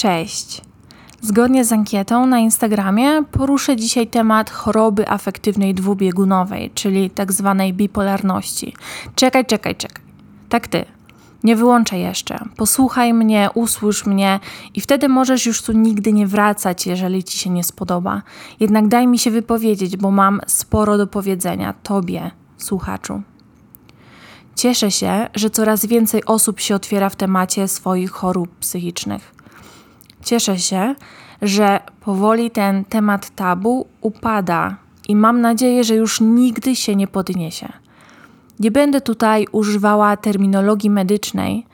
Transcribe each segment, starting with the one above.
Cześć. Zgodnie z ankietą na Instagramie poruszę dzisiaj temat choroby afektywnej dwubiegunowej, czyli tak zwanej bipolarności. Czekaj, czekaj, czekaj. Tak ty. Nie wyłączaj jeszcze. Posłuchaj mnie, usłysz mnie i wtedy możesz już tu nigdy nie wracać, jeżeli ci się nie spodoba. Jednak daj mi się wypowiedzieć, bo mam sporo do powiedzenia tobie, słuchaczu. Cieszę się, że coraz więcej osób się otwiera w temacie swoich chorób psychicznych. Cieszę się, że powoli ten temat tabu upada i mam nadzieję, że już nigdy się nie podniesie. Nie będę tutaj używała terminologii medycznej,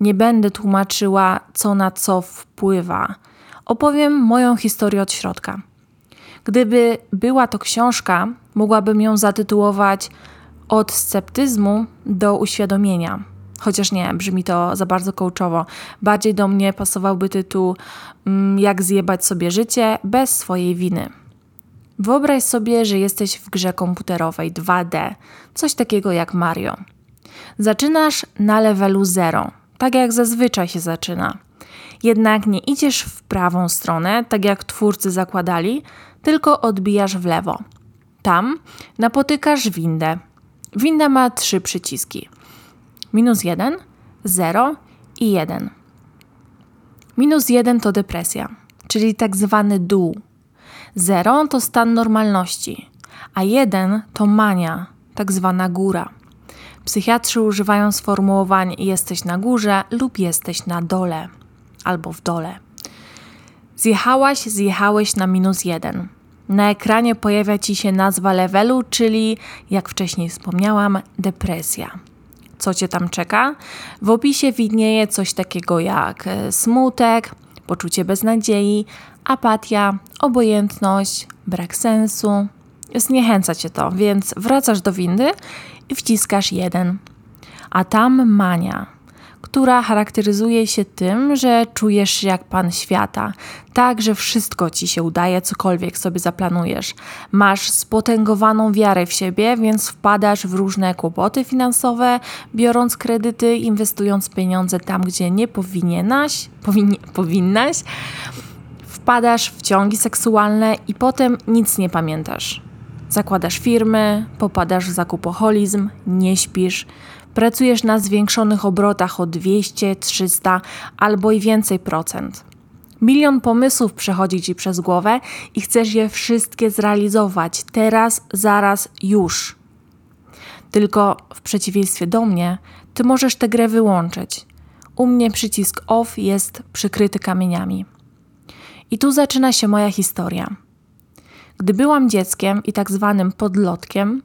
nie będę tłumaczyła, co na co wpływa. Opowiem moją historię od środka. Gdyby była to książka, mogłabym ją zatytułować Od sceptyzmu do uświadomienia. Chociaż nie, brzmi to za bardzo coachowo. Bardziej do mnie pasowałby tytuł mm, Jak zjebać sobie życie bez swojej winy. Wyobraź sobie, że jesteś w grze komputerowej 2D, coś takiego jak Mario. Zaczynasz na levelu 0, tak jak zazwyczaj się zaczyna. Jednak nie idziesz w prawą stronę, tak jak twórcy zakładali, tylko odbijasz w lewo. Tam napotykasz windę. Winda ma trzy przyciski: minus 1, 0 i 1. Minus 1 to depresja, czyli tak zwany dół 0 to stan normalności, a 1 to mania, tak zwana góra. Psychiatrzy używają sformułowań jesteś na górze lub jesteś na dole albo w dole. Zjechałaś, zjechałeś na minus 1. Na ekranie pojawia ci się nazwa levelu, czyli, jak wcześniej wspomniałam, depresja. Co cię tam czeka? W opisie widnieje coś takiego jak e, smutek, poczucie beznadziei, apatia, obojętność, brak sensu. Zniechęca cię to, więc wracasz do windy i wciskasz jeden. A tam mania, która charakteryzuje się tym, że czujesz się jak pan świata, tak, że wszystko ci się udaje, cokolwiek sobie zaplanujesz. Masz spotęgowaną wiarę w siebie, więc wpadasz w różne kłopoty finansowe, biorąc kredyty, inwestując pieniądze tam, gdzie nie powinieneś, powinni, powinnaś wpadasz w ciągi seksualne i potem nic nie pamiętasz. Zakładasz firmy, popadasz w zakupoholizm, nie śpisz, pracujesz na zwiększonych obrotach o 200, 300 albo i więcej procent. Milion pomysłów przechodzi ci przez głowę i chcesz je wszystkie zrealizować teraz, zaraz, już. Tylko w przeciwieństwie do mnie, ty możesz tę grę wyłączyć. U mnie przycisk off jest przykryty kamieniami. I tu zaczyna się moja historia. Gdy byłam dzieckiem i tak zwanym podlotkiem,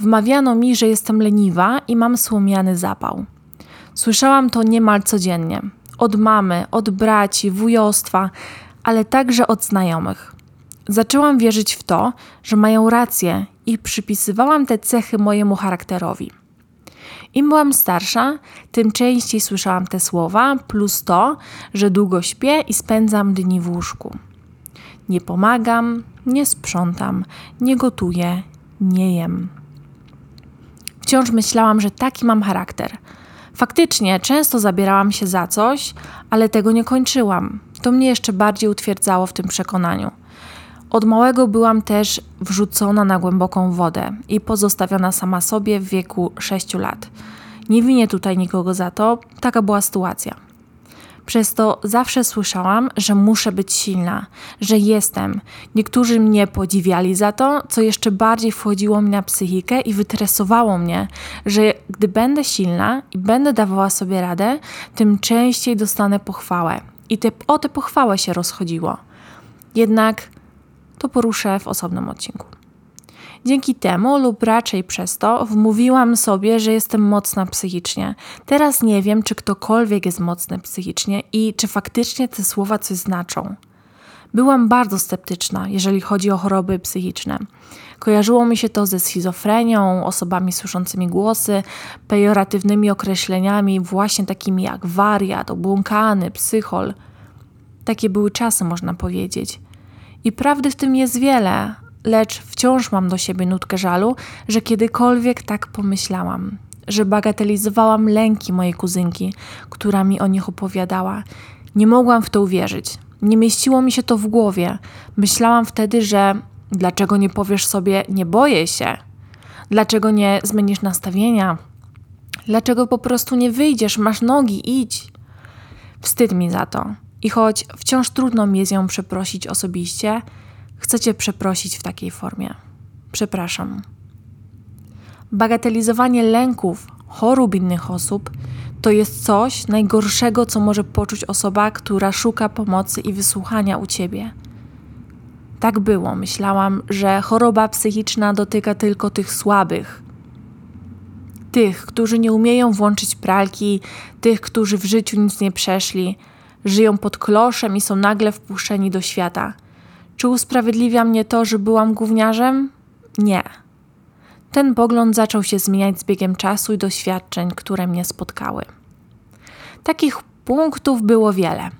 wmawiano mi, że jestem leniwa i mam słomiany zapał. Słyszałam to niemal codziennie od mamy, od braci, wujostwa, ale także od znajomych. Zaczęłam wierzyć w to, że mają rację i przypisywałam te cechy mojemu charakterowi. Im byłam starsza, tym częściej słyszałam te słowa, plus to, że długo śpię i spędzam dni w łóżku. Nie pomagam, nie sprzątam, nie gotuję, nie jem. Wciąż myślałam, że taki mam charakter. Faktycznie, często zabierałam się za coś, ale tego nie kończyłam. To mnie jeszcze bardziej utwierdzało w tym przekonaniu. Od małego byłam też wrzucona na głęboką wodę i pozostawiona sama sobie w wieku 6 lat. Nie winię tutaj nikogo za to, taka była sytuacja. Przez to zawsze słyszałam, że muszę być silna, że jestem. Niektórzy mnie podziwiali za to, co jeszcze bardziej wchodziło mi na psychikę i wytresowało mnie, że gdy będę silna i będę dawała sobie radę, tym częściej dostanę pochwałę. I te, o tę pochwałę się rozchodziło. Jednak to poruszę w osobnym odcinku. Dzięki temu, lub raczej przez to, wmówiłam sobie, że jestem mocna psychicznie. Teraz nie wiem, czy ktokolwiek jest mocny psychicznie i czy faktycznie te słowa coś znaczą. Byłam bardzo sceptyczna, jeżeli chodzi o choroby psychiczne. Kojarzyło mi się to ze schizofrenią, osobami słyszącymi głosy, pejoratywnymi określeniami, właśnie takimi jak wariat, obłąkany, psychol. Takie były czasy, można powiedzieć. I prawdy w tym jest wiele, lecz wciąż mam do siebie nutkę żalu, że kiedykolwiek tak pomyślałam. że bagatelizowałam lęki mojej kuzynki, która mi o nich opowiadała. Nie mogłam w to uwierzyć. Nie mieściło mi się to w głowie. Myślałam wtedy, że dlaczego nie powiesz sobie, nie boję się? Dlaczego nie zmienisz nastawienia? Dlaczego po prostu nie wyjdziesz, masz nogi, idź? Wstyd mi za to. I choć wciąż trudno mi jest ją przeprosić osobiście, chcę Cię przeprosić w takiej formie. Przepraszam. Bagatelizowanie lęków, chorób innych osób to jest coś najgorszego, co może poczuć osoba, która szuka pomocy i wysłuchania u ciebie. Tak było. Myślałam, że choroba psychiczna dotyka tylko tych słabych. Tych, którzy nie umieją włączyć pralki, tych, którzy w życiu nic nie przeszli, żyją pod kloszem i są nagle wpuszczeni do świata. Czy usprawiedliwia mnie to, że byłam gówniarzem? Nie. Ten pogląd zaczął się zmieniać z biegiem czasu i doświadczeń, które mnie spotkały. Takich punktów było wiele.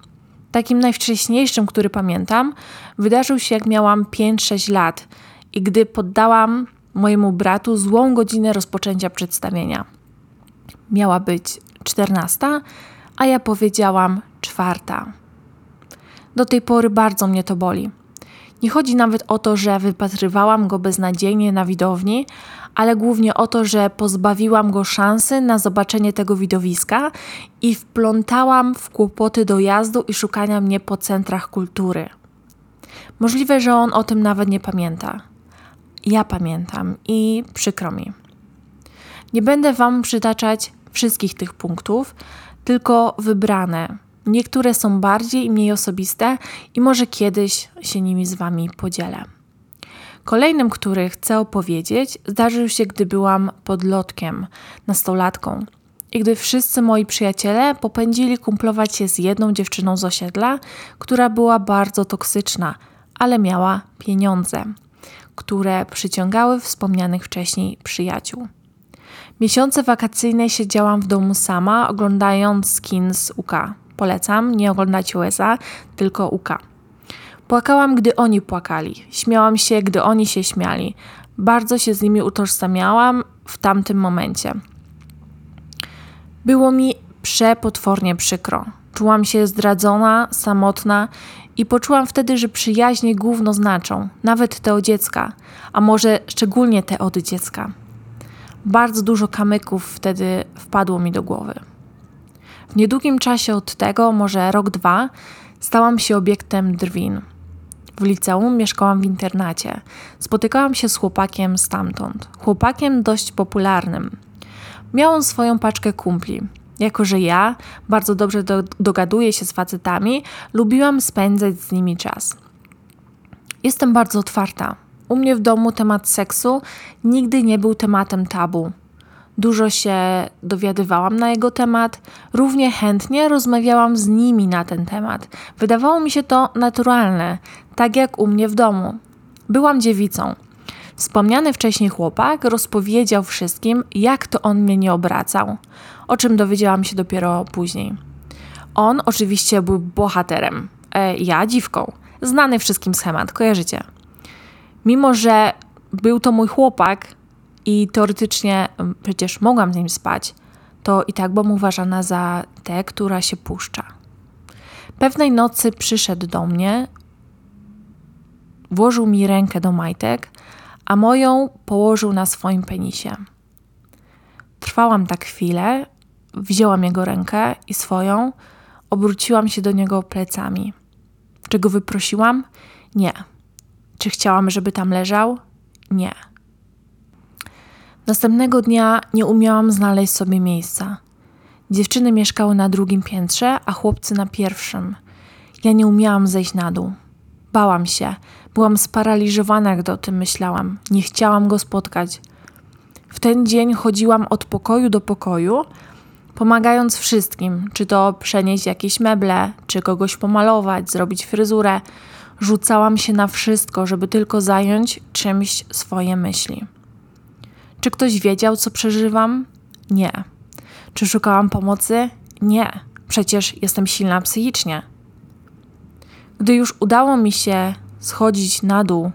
Takim najwcześniejszym, który pamiętam, wydarzył się jak miałam 5-6 lat i gdy poddałam mojemu bratu złą godzinę rozpoczęcia przedstawienia. Miała być 14, a ja powiedziałam czwarta. Do tej pory bardzo mnie to boli. Nie chodzi nawet o to, że wypatrywałam go beznadziejnie na widowni, ale głównie o to, że pozbawiłam go szansy na zobaczenie tego widowiska i wplątałam w kłopoty dojazdu i szukania mnie po centrach kultury. Możliwe, że on o tym nawet nie pamięta. Ja pamiętam i przykro mi. Nie będę Wam przytaczać wszystkich tych punktów, tylko wybrane. Niektóre są bardziej i mniej osobiste i może kiedyś się nimi z Wami podzielę. Kolejnym, który chcę opowiedzieć, zdarzył się, gdy byłam podlotkiem, nastolatką. I gdy wszyscy moi przyjaciele popędzili kumplować się z jedną dziewczyną z osiedla, która była bardzo toksyczna, ale miała pieniądze, które przyciągały wspomnianych wcześniej przyjaciół. Miesiące wakacyjne siedziałam w domu sama, oglądając skin z UK. Polecam, nie oglądać USA, tylko UK. Płakałam, gdy oni płakali. Śmiałam się, gdy oni się śmiali. Bardzo się z nimi utożsamiałam w tamtym momencie. Było mi przepotwornie przykro. Czułam się zdradzona, samotna i poczułam wtedy, że przyjaźnie główno znaczą, nawet te od dziecka, a może szczególnie te od dziecka. Bardzo dużo kamyków wtedy wpadło mi do głowy. W niedługim czasie od tego, może rok, dwa, stałam się obiektem drwin. W liceum mieszkałam w internacie. Spotykałam się z chłopakiem stamtąd. Chłopakiem dość popularnym. Miał swoją paczkę kumpli. Jako, że ja bardzo dobrze do, dogaduję się z facetami, lubiłam spędzać z nimi czas. Jestem bardzo otwarta. U mnie w domu temat seksu nigdy nie był tematem tabu. Dużo się dowiadywałam na jego temat, równie chętnie rozmawiałam z nimi na ten temat. Wydawało mi się to naturalne, tak jak u mnie w domu. Byłam dziewicą. Wspomniany wcześniej chłopak rozpowiedział wszystkim, jak to on mnie nie obracał, o czym dowiedziałam się dopiero później. On oczywiście był bohaterem, e, ja dziwką. Znany wszystkim schemat, kojarzycie. Mimo, że był to mój chłopak, i teoretycznie przecież mogłam z nim spać, to i tak byłam uważana za tę, która się puszcza. Pewnej nocy przyszedł do mnie, włożył mi rękę do majtek, a moją położył na swoim penisie. Trwałam tak chwilę, wzięłam jego rękę i swoją, obróciłam się do niego plecami. Czy go wyprosiłam? Nie. Czy chciałam, żeby tam leżał? Nie. Następnego dnia nie umiałam znaleźć sobie miejsca. Dziewczyny mieszkały na drugim piętrze, a chłopcy na pierwszym. Ja nie umiałam zejść na dół. Bałam się, byłam sparaliżowana, gdy o tym myślałam. Nie chciałam go spotkać. W ten dzień chodziłam od pokoju do pokoju, pomagając wszystkim, czy to przenieść jakieś meble, czy kogoś pomalować, zrobić fryzurę. Rzucałam się na wszystko, żeby tylko zająć czymś swoje myśli. Czy ktoś wiedział, co przeżywam? Nie. Czy szukałam pomocy? Nie. Przecież jestem silna psychicznie. Gdy już udało mi się schodzić na dół,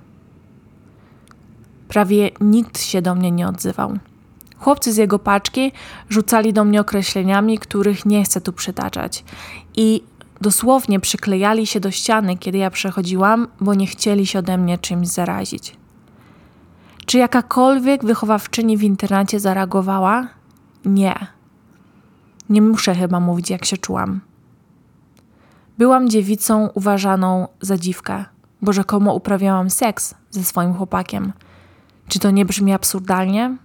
prawie nikt się do mnie nie odzywał. Chłopcy z jego paczki rzucali do mnie określeniami, których nie chcę tu przytaczać. I dosłownie przyklejali się do ściany, kiedy ja przechodziłam, bo nie chcieli się ode mnie czymś zarazić. Czy jakakolwiek wychowawczyni w internacie zareagowała? Nie. Nie muszę chyba mówić, jak się czułam. Byłam dziewicą uważaną za dziwkę, bo rzekomo uprawiałam seks ze swoim chłopakiem. Czy to nie brzmi absurdalnie?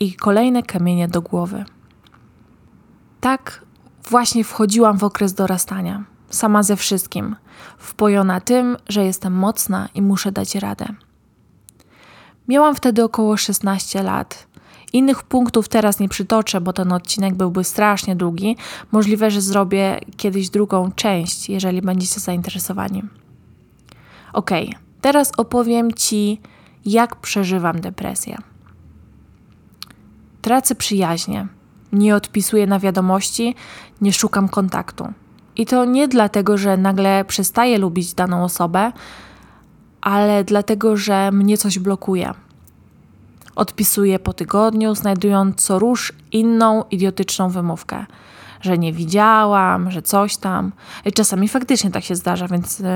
I kolejne kamienie do głowy. Tak właśnie wchodziłam w okres dorastania, sama ze wszystkim, wpojona tym, że jestem mocna i muszę dać radę. Miałam wtedy około 16 lat. Innych punktów teraz nie przytoczę, bo ten odcinek byłby strasznie długi. Możliwe, że zrobię kiedyś drugą część, jeżeli będziecie zainteresowani. Ok, teraz opowiem Ci, jak przeżywam depresję. Tracę przyjaźnie, nie odpisuję na wiadomości, nie szukam kontaktu. I to nie dlatego, że nagle przestaję lubić daną osobę, ale dlatego, że mnie coś blokuje. Odpisuję po tygodniu, znajdując co róż inną idiotyczną wymówkę, że nie widziałam, że coś tam. Czasami faktycznie tak się zdarza, więc yy,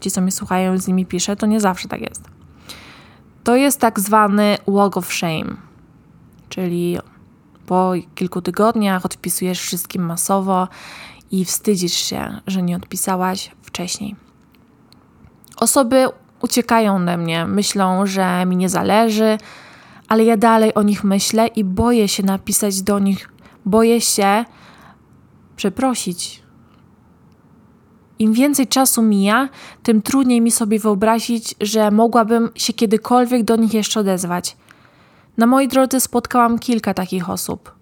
ci, co mnie słuchają, z nimi piszę, to nie zawsze tak jest. To jest tak zwany walk of shame, czyli po kilku tygodniach odpisujesz wszystkim masowo i wstydzisz się, że nie odpisałaś wcześniej. Osoby uciekają ode mnie, myślą, że mi nie zależy, ale ja dalej o nich myślę i boję się napisać do nich, boję się przeprosić. Im więcej czasu mija, tym trudniej mi sobie wyobrazić, że mogłabym się kiedykolwiek do nich jeszcze odezwać. Na mojej drodze spotkałam kilka takich osób,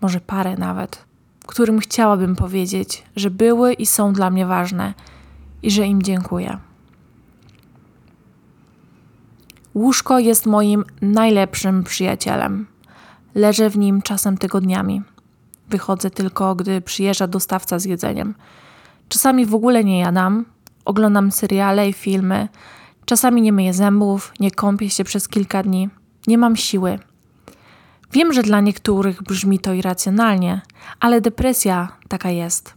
może parę nawet, którym chciałabym powiedzieć, że były i są dla mnie ważne i że im dziękuję. Łóżko jest moim najlepszym przyjacielem. Leżę w nim czasem tygodniami. Wychodzę tylko, gdy przyjeżdża dostawca z jedzeniem. Czasami w ogóle nie jadam, oglądam seriale i filmy. Czasami nie myję zębów, nie kąpię się przez kilka dni. Nie mam siły. Wiem, że dla niektórych brzmi to irracjonalnie, ale depresja taka jest.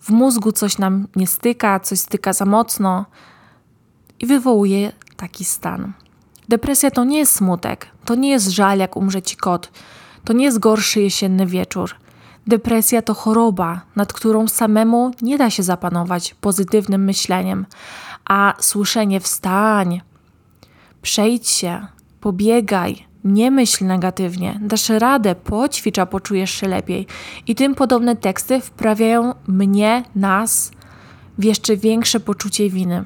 W mózgu coś nam nie styka, coś styka za mocno i wywołuje taki stan. Depresja to nie jest smutek, to nie jest żal, jak umrze ci kot, to nie jest gorszy jesienny wieczór. Depresja to choroba, nad którą samemu nie da się zapanować pozytywnym myśleniem, a słyszenie wstań, przejdź się, pobiegaj, nie myśl negatywnie, dasz radę, poćwicz, a poczujesz się lepiej. I tym podobne teksty wprawiają mnie, nas w jeszcze większe poczucie winy.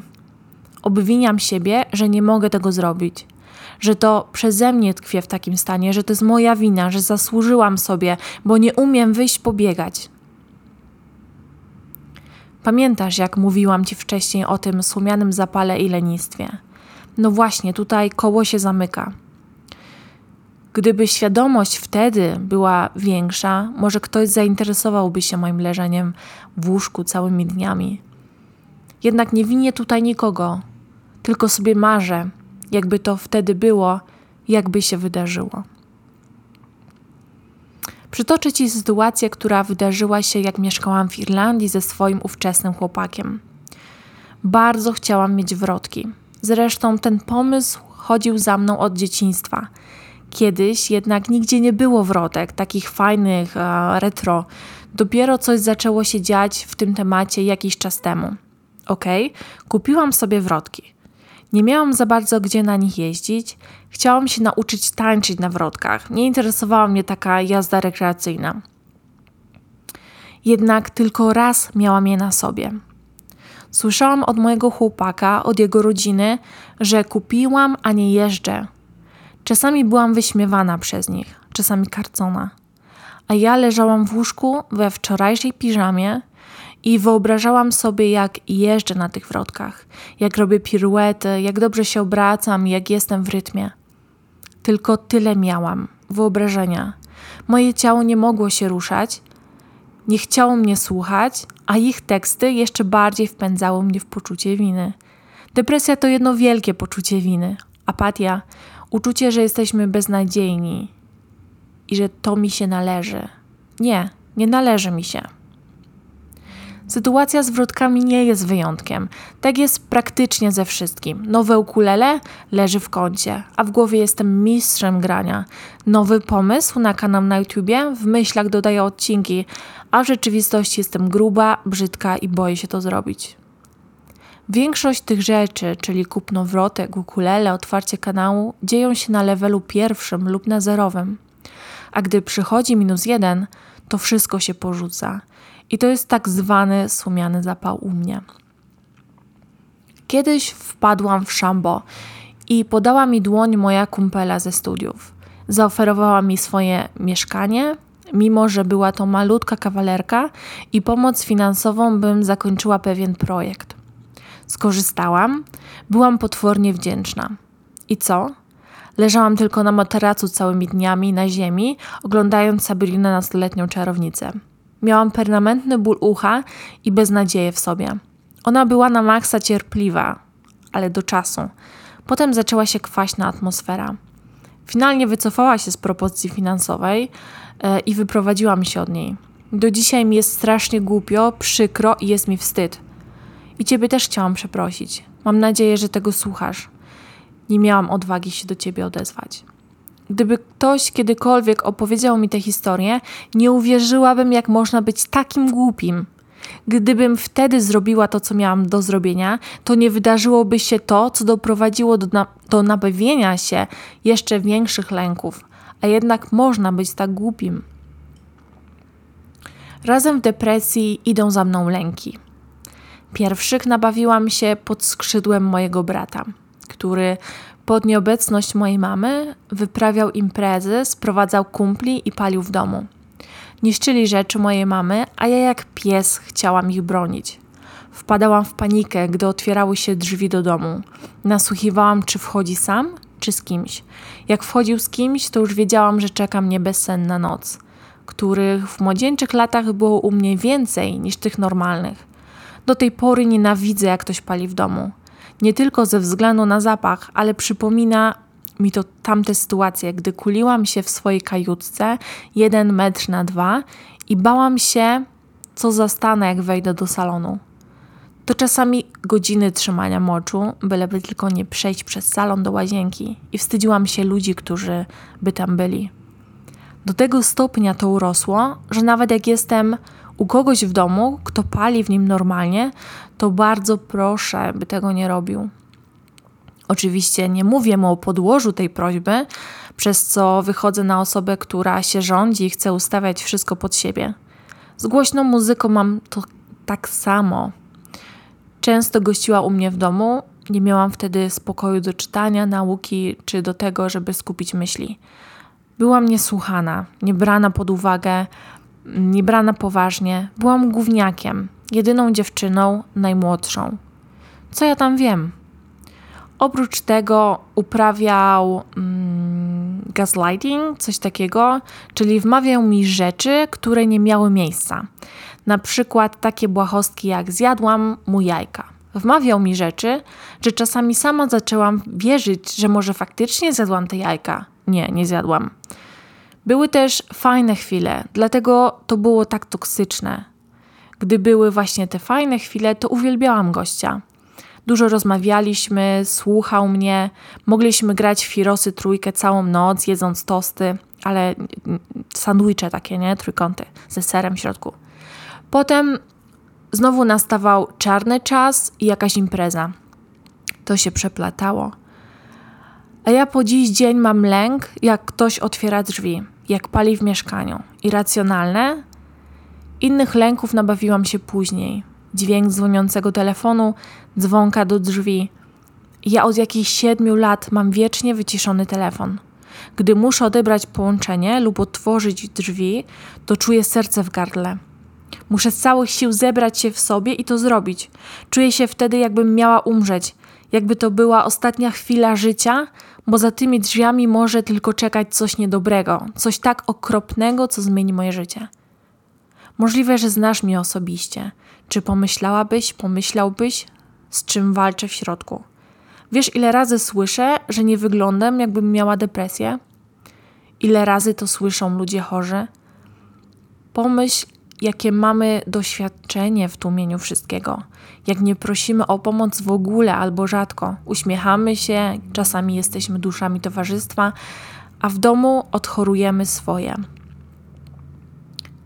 Obwiniam siebie, że nie mogę tego zrobić, że to przeze mnie tkwię w takim stanie, że to jest moja wina, że zasłużyłam sobie, bo nie umiem wyjść pobiegać. Pamiętasz, jak mówiłam ci wcześniej o tym słomianym zapale i lenistwie? No właśnie, tutaj koło się zamyka. Gdyby świadomość wtedy była większa, może ktoś zainteresowałby się moim leżeniem w łóżku całymi dniami. Jednak nie winię tutaj nikogo, tylko sobie marzę, jakby to wtedy było, jakby się wydarzyło. Przytoczę Ci sytuację, która wydarzyła się, jak mieszkałam w Irlandii ze swoim ówczesnym chłopakiem. Bardzo chciałam mieć wrotki. Zresztą ten pomysł chodził za mną od dzieciństwa. Kiedyś jednak nigdzie nie było wrotek, takich fajnych, retro. Dopiero coś zaczęło się dziać w tym temacie jakiś czas temu. Ok, kupiłam sobie wrotki. Nie miałam za bardzo gdzie na nich jeździć. Chciałam się nauczyć tańczyć na wrotkach. Nie interesowała mnie taka jazda rekreacyjna. Jednak tylko raz miałam je na sobie. Słyszałam od mojego chłopaka, od jego rodziny, że kupiłam, a nie jeżdżę. Czasami byłam wyśmiewana przez nich, czasami karcona. A ja leżałam w łóżku we wczorajszej piżamie i wyobrażałam sobie, jak jeżdżę na tych wrotkach, jak robię piruety, jak dobrze się obracam, jak jestem w rytmie. Tylko tyle miałam wyobrażenia. Moje ciało nie mogło się ruszać, nie chciało mnie słuchać, a ich teksty jeszcze bardziej wpędzały mnie w poczucie winy. Depresja to jedno wielkie poczucie winy, apatia, Uczucie, że jesteśmy beznadziejni i że to mi się należy. Nie, nie należy mi się. Sytuacja z wrotkami nie jest wyjątkiem. Tak jest praktycznie ze wszystkim. Nowe ukulele leży w kącie, a w głowie jestem mistrzem grania. Nowy pomysł na kanał na YouTubie, w myślach dodaję odcinki, a w rzeczywistości jestem gruba, brzydka i boję się to zrobić. Większość tych rzeczy, czyli kupno wrotek, ukulele, otwarcie kanału, dzieją się na levelu pierwszym lub na zerowym. A gdy przychodzi minus jeden, to wszystko się porzuca. I to jest tak zwany słomiany zapał u mnie. Kiedyś wpadłam w szambo i podała mi dłoń moja kumpela ze studiów. Zaoferowała mi swoje mieszkanie, mimo że była to malutka kawalerka i pomoc finansową, bym zakończyła pewien projekt. Skorzystałam, byłam potwornie wdzięczna. I co? Leżałam tylko na materacu całymi dniami na ziemi, oglądając Sabrinę nastoletnią czarownicę. Miałam permanentny ból ucha i beznadzieję w sobie. Ona była na maksa cierpliwa, ale do czasu. Potem zaczęła się kwaśna atmosfera. Finalnie wycofała się z propozycji finansowej e, i wyprowadziłam się od niej. Do dzisiaj mi jest strasznie głupio, przykro i jest mi wstyd. I ciebie też chciałam przeprosić. Mam nadzieję, że tego słuchasz. Nie miałam odwagi się do ciebie odezwać. Gdyby ktoś kiedykolwiek opowiedział mi tę historię, nie uwierzyłabym, jak można być takim głupim. Gdybym wtedy zrobiła to, co miałam do zrobienia, to nie wydarzyłoby się to, co doprowadziło do, na do nabawienia się jeszcze większych lęków. A jednak można być tak głupim. Razem w depresji idą za mną lęki. Pierwszych nabawiłam się pod skrzydłem mojego brata, który pod nieobecność mojej mamy wyprawiał imprezy, sprowadzał kumpli i palił w domu. Niszczyli rzeczy mojej mamy, a ja jak pies chciałam ich bronić. Wpadałam w panikę, gdy otwierały się drzwi do domu. Nasłuchiwałam, czy wchodzi sam, czy z kimś. Jak wchodził z kimś, to już wiedziałam, że czeka mnie bezsenna noc, których w młodzieńczych latach było u mnie więcej niż tych normalnych. Do tej pory nienawidzę, jak ktoś pali w domu nie tylko ze względu na zapach, ale przypomina mi to tamte sytuacje, gdy kuliłam się w swojej kajutce jeden metr na dwa i bałam się, co zastanę, jak wejdę do salonu. To czasami godziny trzymania moczu, byleby tylko nie przejść przez salon do łazienki i wstydziłam się ludzi, którzy by tam byli. Do tego stopnia to urosło, że nawet jak jestem u kogoś w domu, kto pali w nim normalnie, to bardzo proszę, by tego nie robił. Oczywiście nie mówię mu o podłożu tej prośby, przez co wychodzę na osobę, która się rządzi i chce ustawiać wszystko pod siebie. Z głośną muzyką mam to tak samo. Często gościła u mnie w domu, nie miałam wtedy spokoju do czytania, nauki czy do tego, żeby skupić myśli. Byłam niesłuchana, niebrana pod uwagę, nie brana poważnie. Byłam gówniakiem, jedyną dziewczyną, najmłodszą. Co ja tam wiem? Oprócz tego uprawiał mm, gaslighting, coś takiego, czyli wmawiał mi rzeczy, które nie miały miejsca. Na przykład takie błahostki jak zjadłam mu jajka. Wmawiał mi rzeczy, że czasami sama zaczęłam wierzyć, że może faktycznie zjadłam te jajka. Nie, nie zjadłam. Były też fajne chwile, dlatego to było tak toksyczne. Gdy były właśnie te fajne chwile, to uwielbiałam gościa. Dużo rozmawialiśmy, słuchał mnie, mogliśmy grać w Firosy trójkę całą noc, jedząc tosty, ale sandwicze takie, nie? Trójkąty ze serem w środku. Potem znowu nastawał czarny czas i jakaś impreza. To się przeplatało. A ja po dziś dzień mam lęk, jak ktoś otwiera drzwi jak pali w mieszkaniu. Irracjonalne? Innych lęków nabawiłam się później. Dźwięk dzwoniącego telefonu, dzwonka do drzwi. Ja od jakichś siedmiu lat mam wiecznie wyciszony telefon. Gdy muszę odebrać połączenie lub otworzyć drzwi, to czuję serce w gardle. Muszę z całych sił zebrać się w sobie i to zrobić. Czuję się wtedy, jakbym miała umrzeć, jakby to była ostatnia chwila życia, bo za tymi drzwiami może tylko czekać coś niedobrego, coś tak okropnego, co zmieni moje życie. Możliwe, że znasz mnie osobiście. Czy pomyślałabyś, pomyślałbyś, z czym walczę w środku? Wiesz, ile razy słyszę, że nie wyglądam, jakbym miała depresję? Ile razy to słyszą ludzie chorzy? Pomyśl, jakie mamy doświadczenie w tłumieniu wszystkiego. Jak nie prosimy o pomoc w ogóle albo rzadko, uśmiechamy się, czasami jesteśmy duszami towarzystwa, a w domu odchorujemy swoje.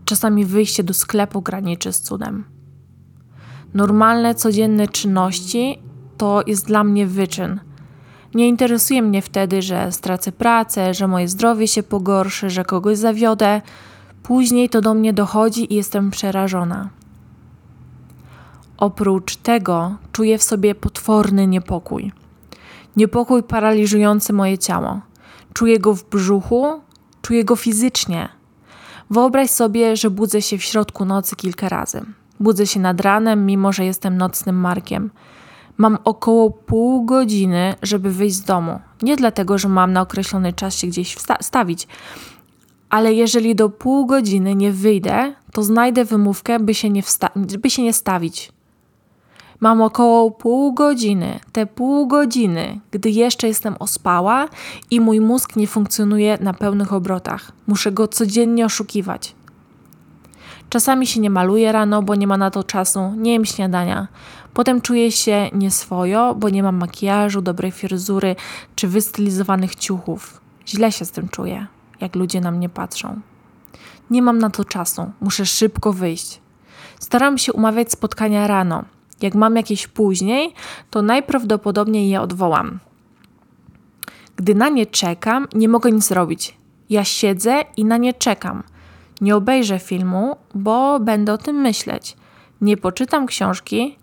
Czasami wyjście do sklepu graniczy z cudem. Normalne, codzienne czynności to jest dla mnie wyczyn. Nie interesuje mnie wtedy, że stracę pracę, że moje zdrowie się pogorszy, że kogoś zawiodę. Później to do mnie dochodzi i jestem przerażona. Oprócz tego czuję w sobie potworny niepokój. Niepokój paraliżujący moje ciało. Czuję go w brzuchu, czuję go fizycznie. Wyobraź sobie, że budzę się w środku nocy kilka razy. Budzę się nad ranem, mimo że jestem nocnym markiem. Mam około pół godziny, żeby wyjść z domu. Nie dlatego, że mam na określony czas się gdzieś stawić, ale jeżeli do pół godziny nie wyjdę, to znajdę wymówkę, by się nie, by się nie stawić. Mam około pół godziny, te pół godziny, gdy jeszcze jestem ospała i mój mózg nie funkcjonuje na pełnych obrotach. Muszę go codziennie oszukiwać. Czasami się nie maluję rano, bo nie ma na to czasu, nie jem śniadania. Potem czuję się nieswojo, bo nie mam makijażu, dobrej fryzury czy wystylizowanych ciuchów. Źle się z tym czuję, jak ludzie na mnie patrzą. Nie mam na to czasu, muszę szybko wyjść. Staram się umawiać spotkania rano. Jak mam jakieś później, to najprawdopodobniej je odwołam. Gdy na nie czekam, nie mogę nic zrobić. Ja siedzę i na nie czekam. Nie obejrzę filmu, bo będę o tym myśleć. Nie poczytam książki.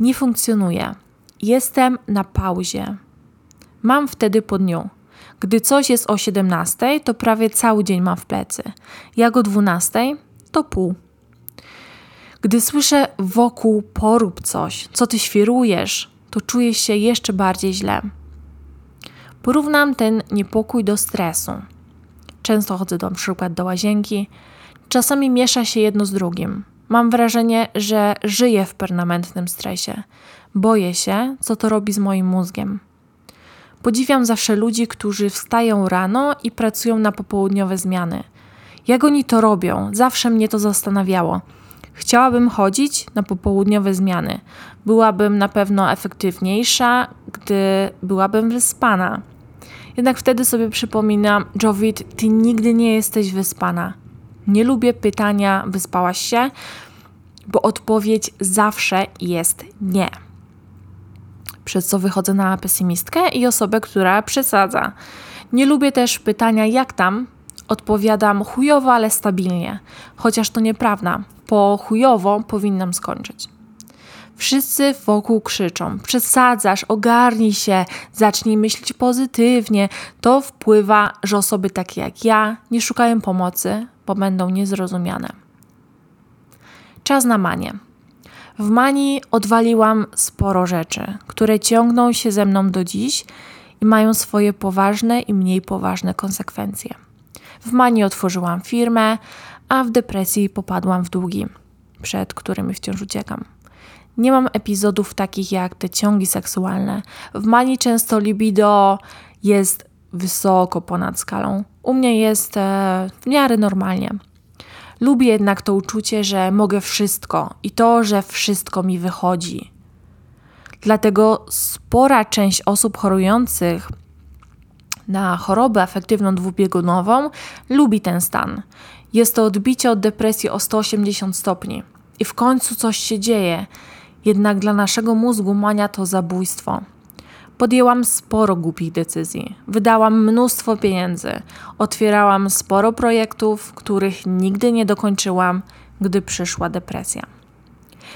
Nie funkcjonuje. Jestem na pauzie. Mam wtedy po dniu. Gdy coś jest o 17, to prawie cały dzień mam w plecy. Jak o 12, to pół. Gdy słyszę wokół porób coś, co ty świrujesz, to czuję się jeszcze bardziej źle. Porównam ten niepokój do stresu. Często chodzę na przykład do łazienki. Czasami miesza się jedno z drugim. Mam wrażenie, że żyję w permanentnym stresie. Boję się, co to robi z moim mózgiem. Podziwiam zawsze ludzi, którzy wstają rano i pracują na popołudniowe zmiany. Jak oni to robią? Zawsze mnie to zastanawiało. Chciałabym chodzić na popołudniowe zmiany. Byłabym na pewno efektywniejsza, gdy byłabym wyspana. Jednak wtedy sobie przypominam, Jovit, ty nigdy nie jesteś wyspana. Nie lubię pytania, wyspałaś się, bo odpowiedź zawsze jest nie. Przez co wychodzę na pesymistkę i osobę, która przesadza. Nie lubię też pytania, jak tam? Odpowiadam chujowo, ale stabilnie. Chociaż to nieprawda. Po chujowo powinnam skończyć. Wszyscy wokół krzyczą: przesadzasz, ogarnij się, zacznij myśleć pozytywnie. To wpływa, że osoby takie jak ja nie szukają pomocy, bo będą niezrozumiane. Czas na manię. W manii odwaliłam sporo rzeczy, które ciągną się ze mną do dziś i mają swoje poważne i mniej poważne konsekwencje. W manii otworzyłam firmę, a w depresji popadłam w długi, przed którymi wciąż uciekam. Nie mam epizodów takich jak te ciągi seksualne. W manii często libido jest wysoko ponad skalą. U mnie jest e, w miarę normalnie. Lubię jednak to uczucie, że mogę wszystko i to, że wszystko mi wychodzi. Dlatego spora część osób chorujących na chorobę afektywną dwubiegunową lubi ten stan. Jest to odbicie od depresji o 180 stopni. I w końcu coś się dzieje. Jednak dla naszego mózgu mania to zabójstwo. Podjęłam sporo głupich decyzji, wydałam mnóstwo pieniędzy, otwierałam sporo projektów, których nigdy nie dokończyłam, gdy przyszła depresja.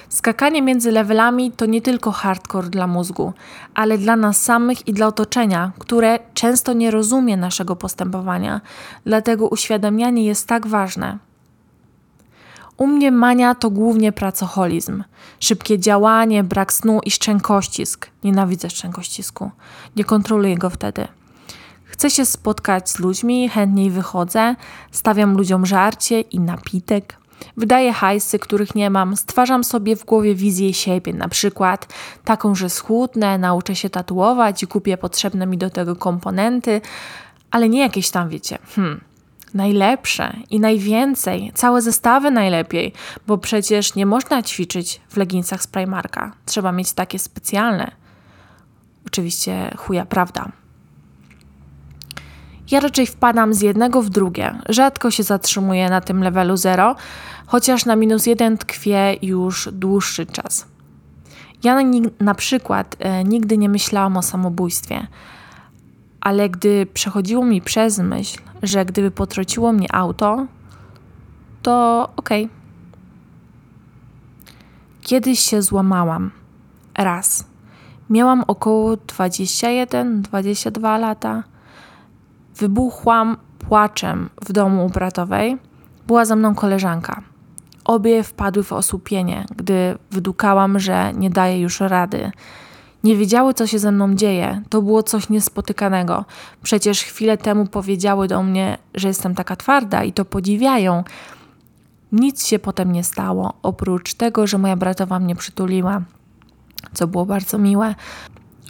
Skakanie między levelami to nie tylko hardcore dla mózgu, ale dla nas samych i dla otoczenia, które często nie rozumie naszego postępowania, dlatego uświadamianie jest tak ważne. U mnie mania to głównie pracoholizm. Szybkie działanie, brak snu i szczękościsk. Nienawidzę szczękościsku. Nie kontroluję go wtedy. Chcę się spotkać z ludźmi, chętniej wychodzę, stawiam ludziom żarcie i napitek. Wydaję hajsy, których nie mam, stwarzam sobie w głowie wizję siebie, na przykład taką, że schudnę, nauczę się tatuować i kupię potrzebne mi do tego komponenty, ale nie jakieś tam, wiecie, hmm, najlepsze i najwięcej, całe zestawy najlepiej, bo przecież nie można ćwiczyć w leginsach z Primarka. Trzeba mieć takie specjalne. Oczywiście chuja prawda. Ja raczej wpadam z jednego w drugie. Rzadko się zatrzymuję na tym levelu zero, chociaż na minus jeden tkwię już dłuższy czas. Ja na, na przykład e, nigdy nie myślałam o samobójstwie, ale gdy przechodziło mi przez myśl, że gdyby potrąciło mnie auto, to okej. Okay. Kiedyś się złamałam. Raz. Miałam około 21-22 lata. Wybuchłam płaczem w domu u bratowej. Była za mną koleżanka. Obie wpadły w osłupienie, gdy wydukałam, że nie daję już rady. Nie wiedziały, co się ze mną dzieje. To było coś niespotykanego. Przecież chwilę temu powiedziały do mnie, że jestem taka twarda i to podziwiają. Nic się potem nie stało, oprócz tego, że moja bratowa mnie przytuliła, co było bardzo miłe.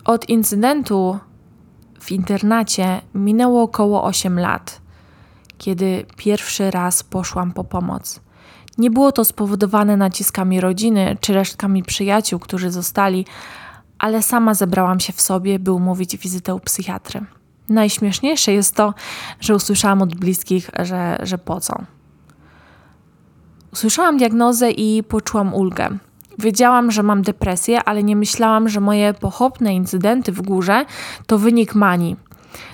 Od incydentu w internacie minęło około 8 lat, kiedy pierwszy raz poszłam po pomoc. Nie było to spowodowane naciskami rodziny czy resztkami przyjaciół, którzy zostali, ale sama zebrałam się w sobie, by umówić wizytę u psychiatry. Najśmieszniejsze jest to, że usłyszałam od bliskich, że, że po co. Usłyszałam diagnozę i poczułam ulgę. Wiedziałam, że mam depresję, ale nie myślałam, że moje pochopne incydenty w górze to wynik manii.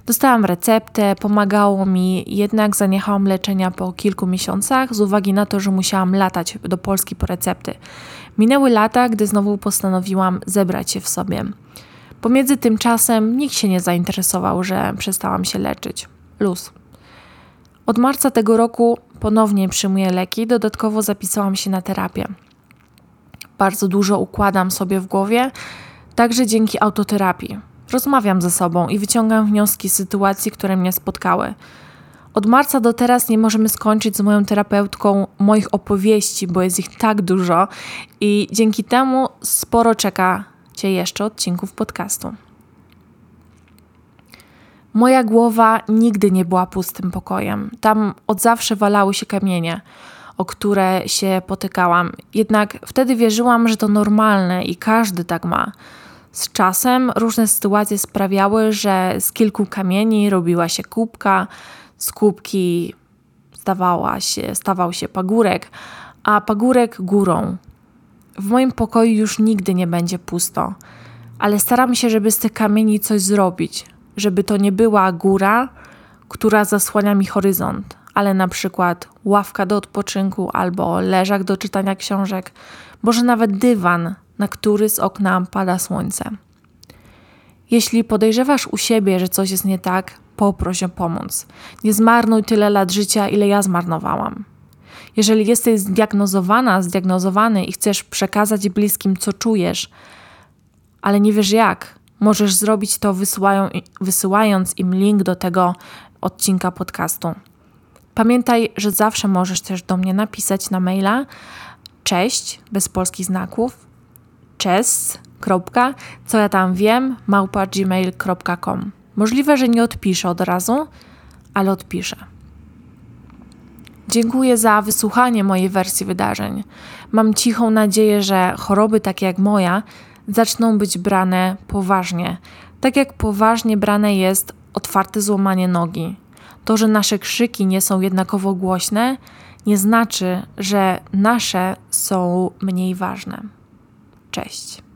Dostałam receptę, pomagało mi, jednak zaniechałam leczenia po kilku miesiącach z uwagi na to, że musiałam latać do Polski po recepty. Minęły lata, gdy znowu postanowiłam zebrać się w sobie. Pomiędzy tym czasem nikt się nie zainteresował, że przestałam się leczyć. Luz. Od marca tego roku ponownie przyjmuję leki, dodatkowo zapisałam się na terapię. Bardzo dużo układam sobie w głowie, także dzięki autoterapii. Rozmawiam ze sobą i wyciągam wnioski z sytuacji, które mnie spotkały. Od marca do teraz nie możemy skończyć z moją terapeutką moich opowieści, bo jest ich tak dużo i dzięki temu sporo czeka Cię jeszcze odcinków podcastu. Moja głowa nigdy nie była pustym pokojem. Tam od zawsze walały się kamienie, o które się potykałam. Jednak wtedy wierzyłam, że to normalne i każdy tak ma. Z czasem różne sytuacje sprawiały, że z kilku kamieni robiła się kubka, z kubki stawała się, stawał się pagórek, a pagórek górą. W moim pokoju już nigdy nie będzie pusto, ale staram się, żeby z tych kamieni coś zrobić, żeby to nie była góra, która zasłania mi horyzont, ale na przykład ławka do odpoczynku albo leżak do czytania książek, może nawet dywan, na który z okna pada słońce. Jeśli podejrzewasz u siebie, że coś jest nie tak, poproś o pomoc. Nie zmarnuj tyle lat życia, ile ja zmarnowałam. Jeżeli jesteś zdiagnozowana, zdiagnozowany i chcesz przekazać bliskim, co czujesz, ale nie wiesz jak, możesz zrobić to wysyłają, wysyłając im link do tego odcinka podcastu. Pamiętaj, że zawsze możesz też do mnie napisać na maila cześć, bez polskich znaków, cześć, kropka, co ja tam wiem, małpa gmail.com. Możliwe, że nie odpiszę od razu, ale odpiszę. Dziękuję za wysłuchanie mojej wersji wydarzeń. Mam cichą nadzieję, że choroby takie jak moja zaczną być brane poważnie, tak jak poważnie brane jest otwarte złamanie nogi. To, że nasze krzyki nie są jednakowo głośne, nie znaczy, że nasze są mniej ważne. Cześć.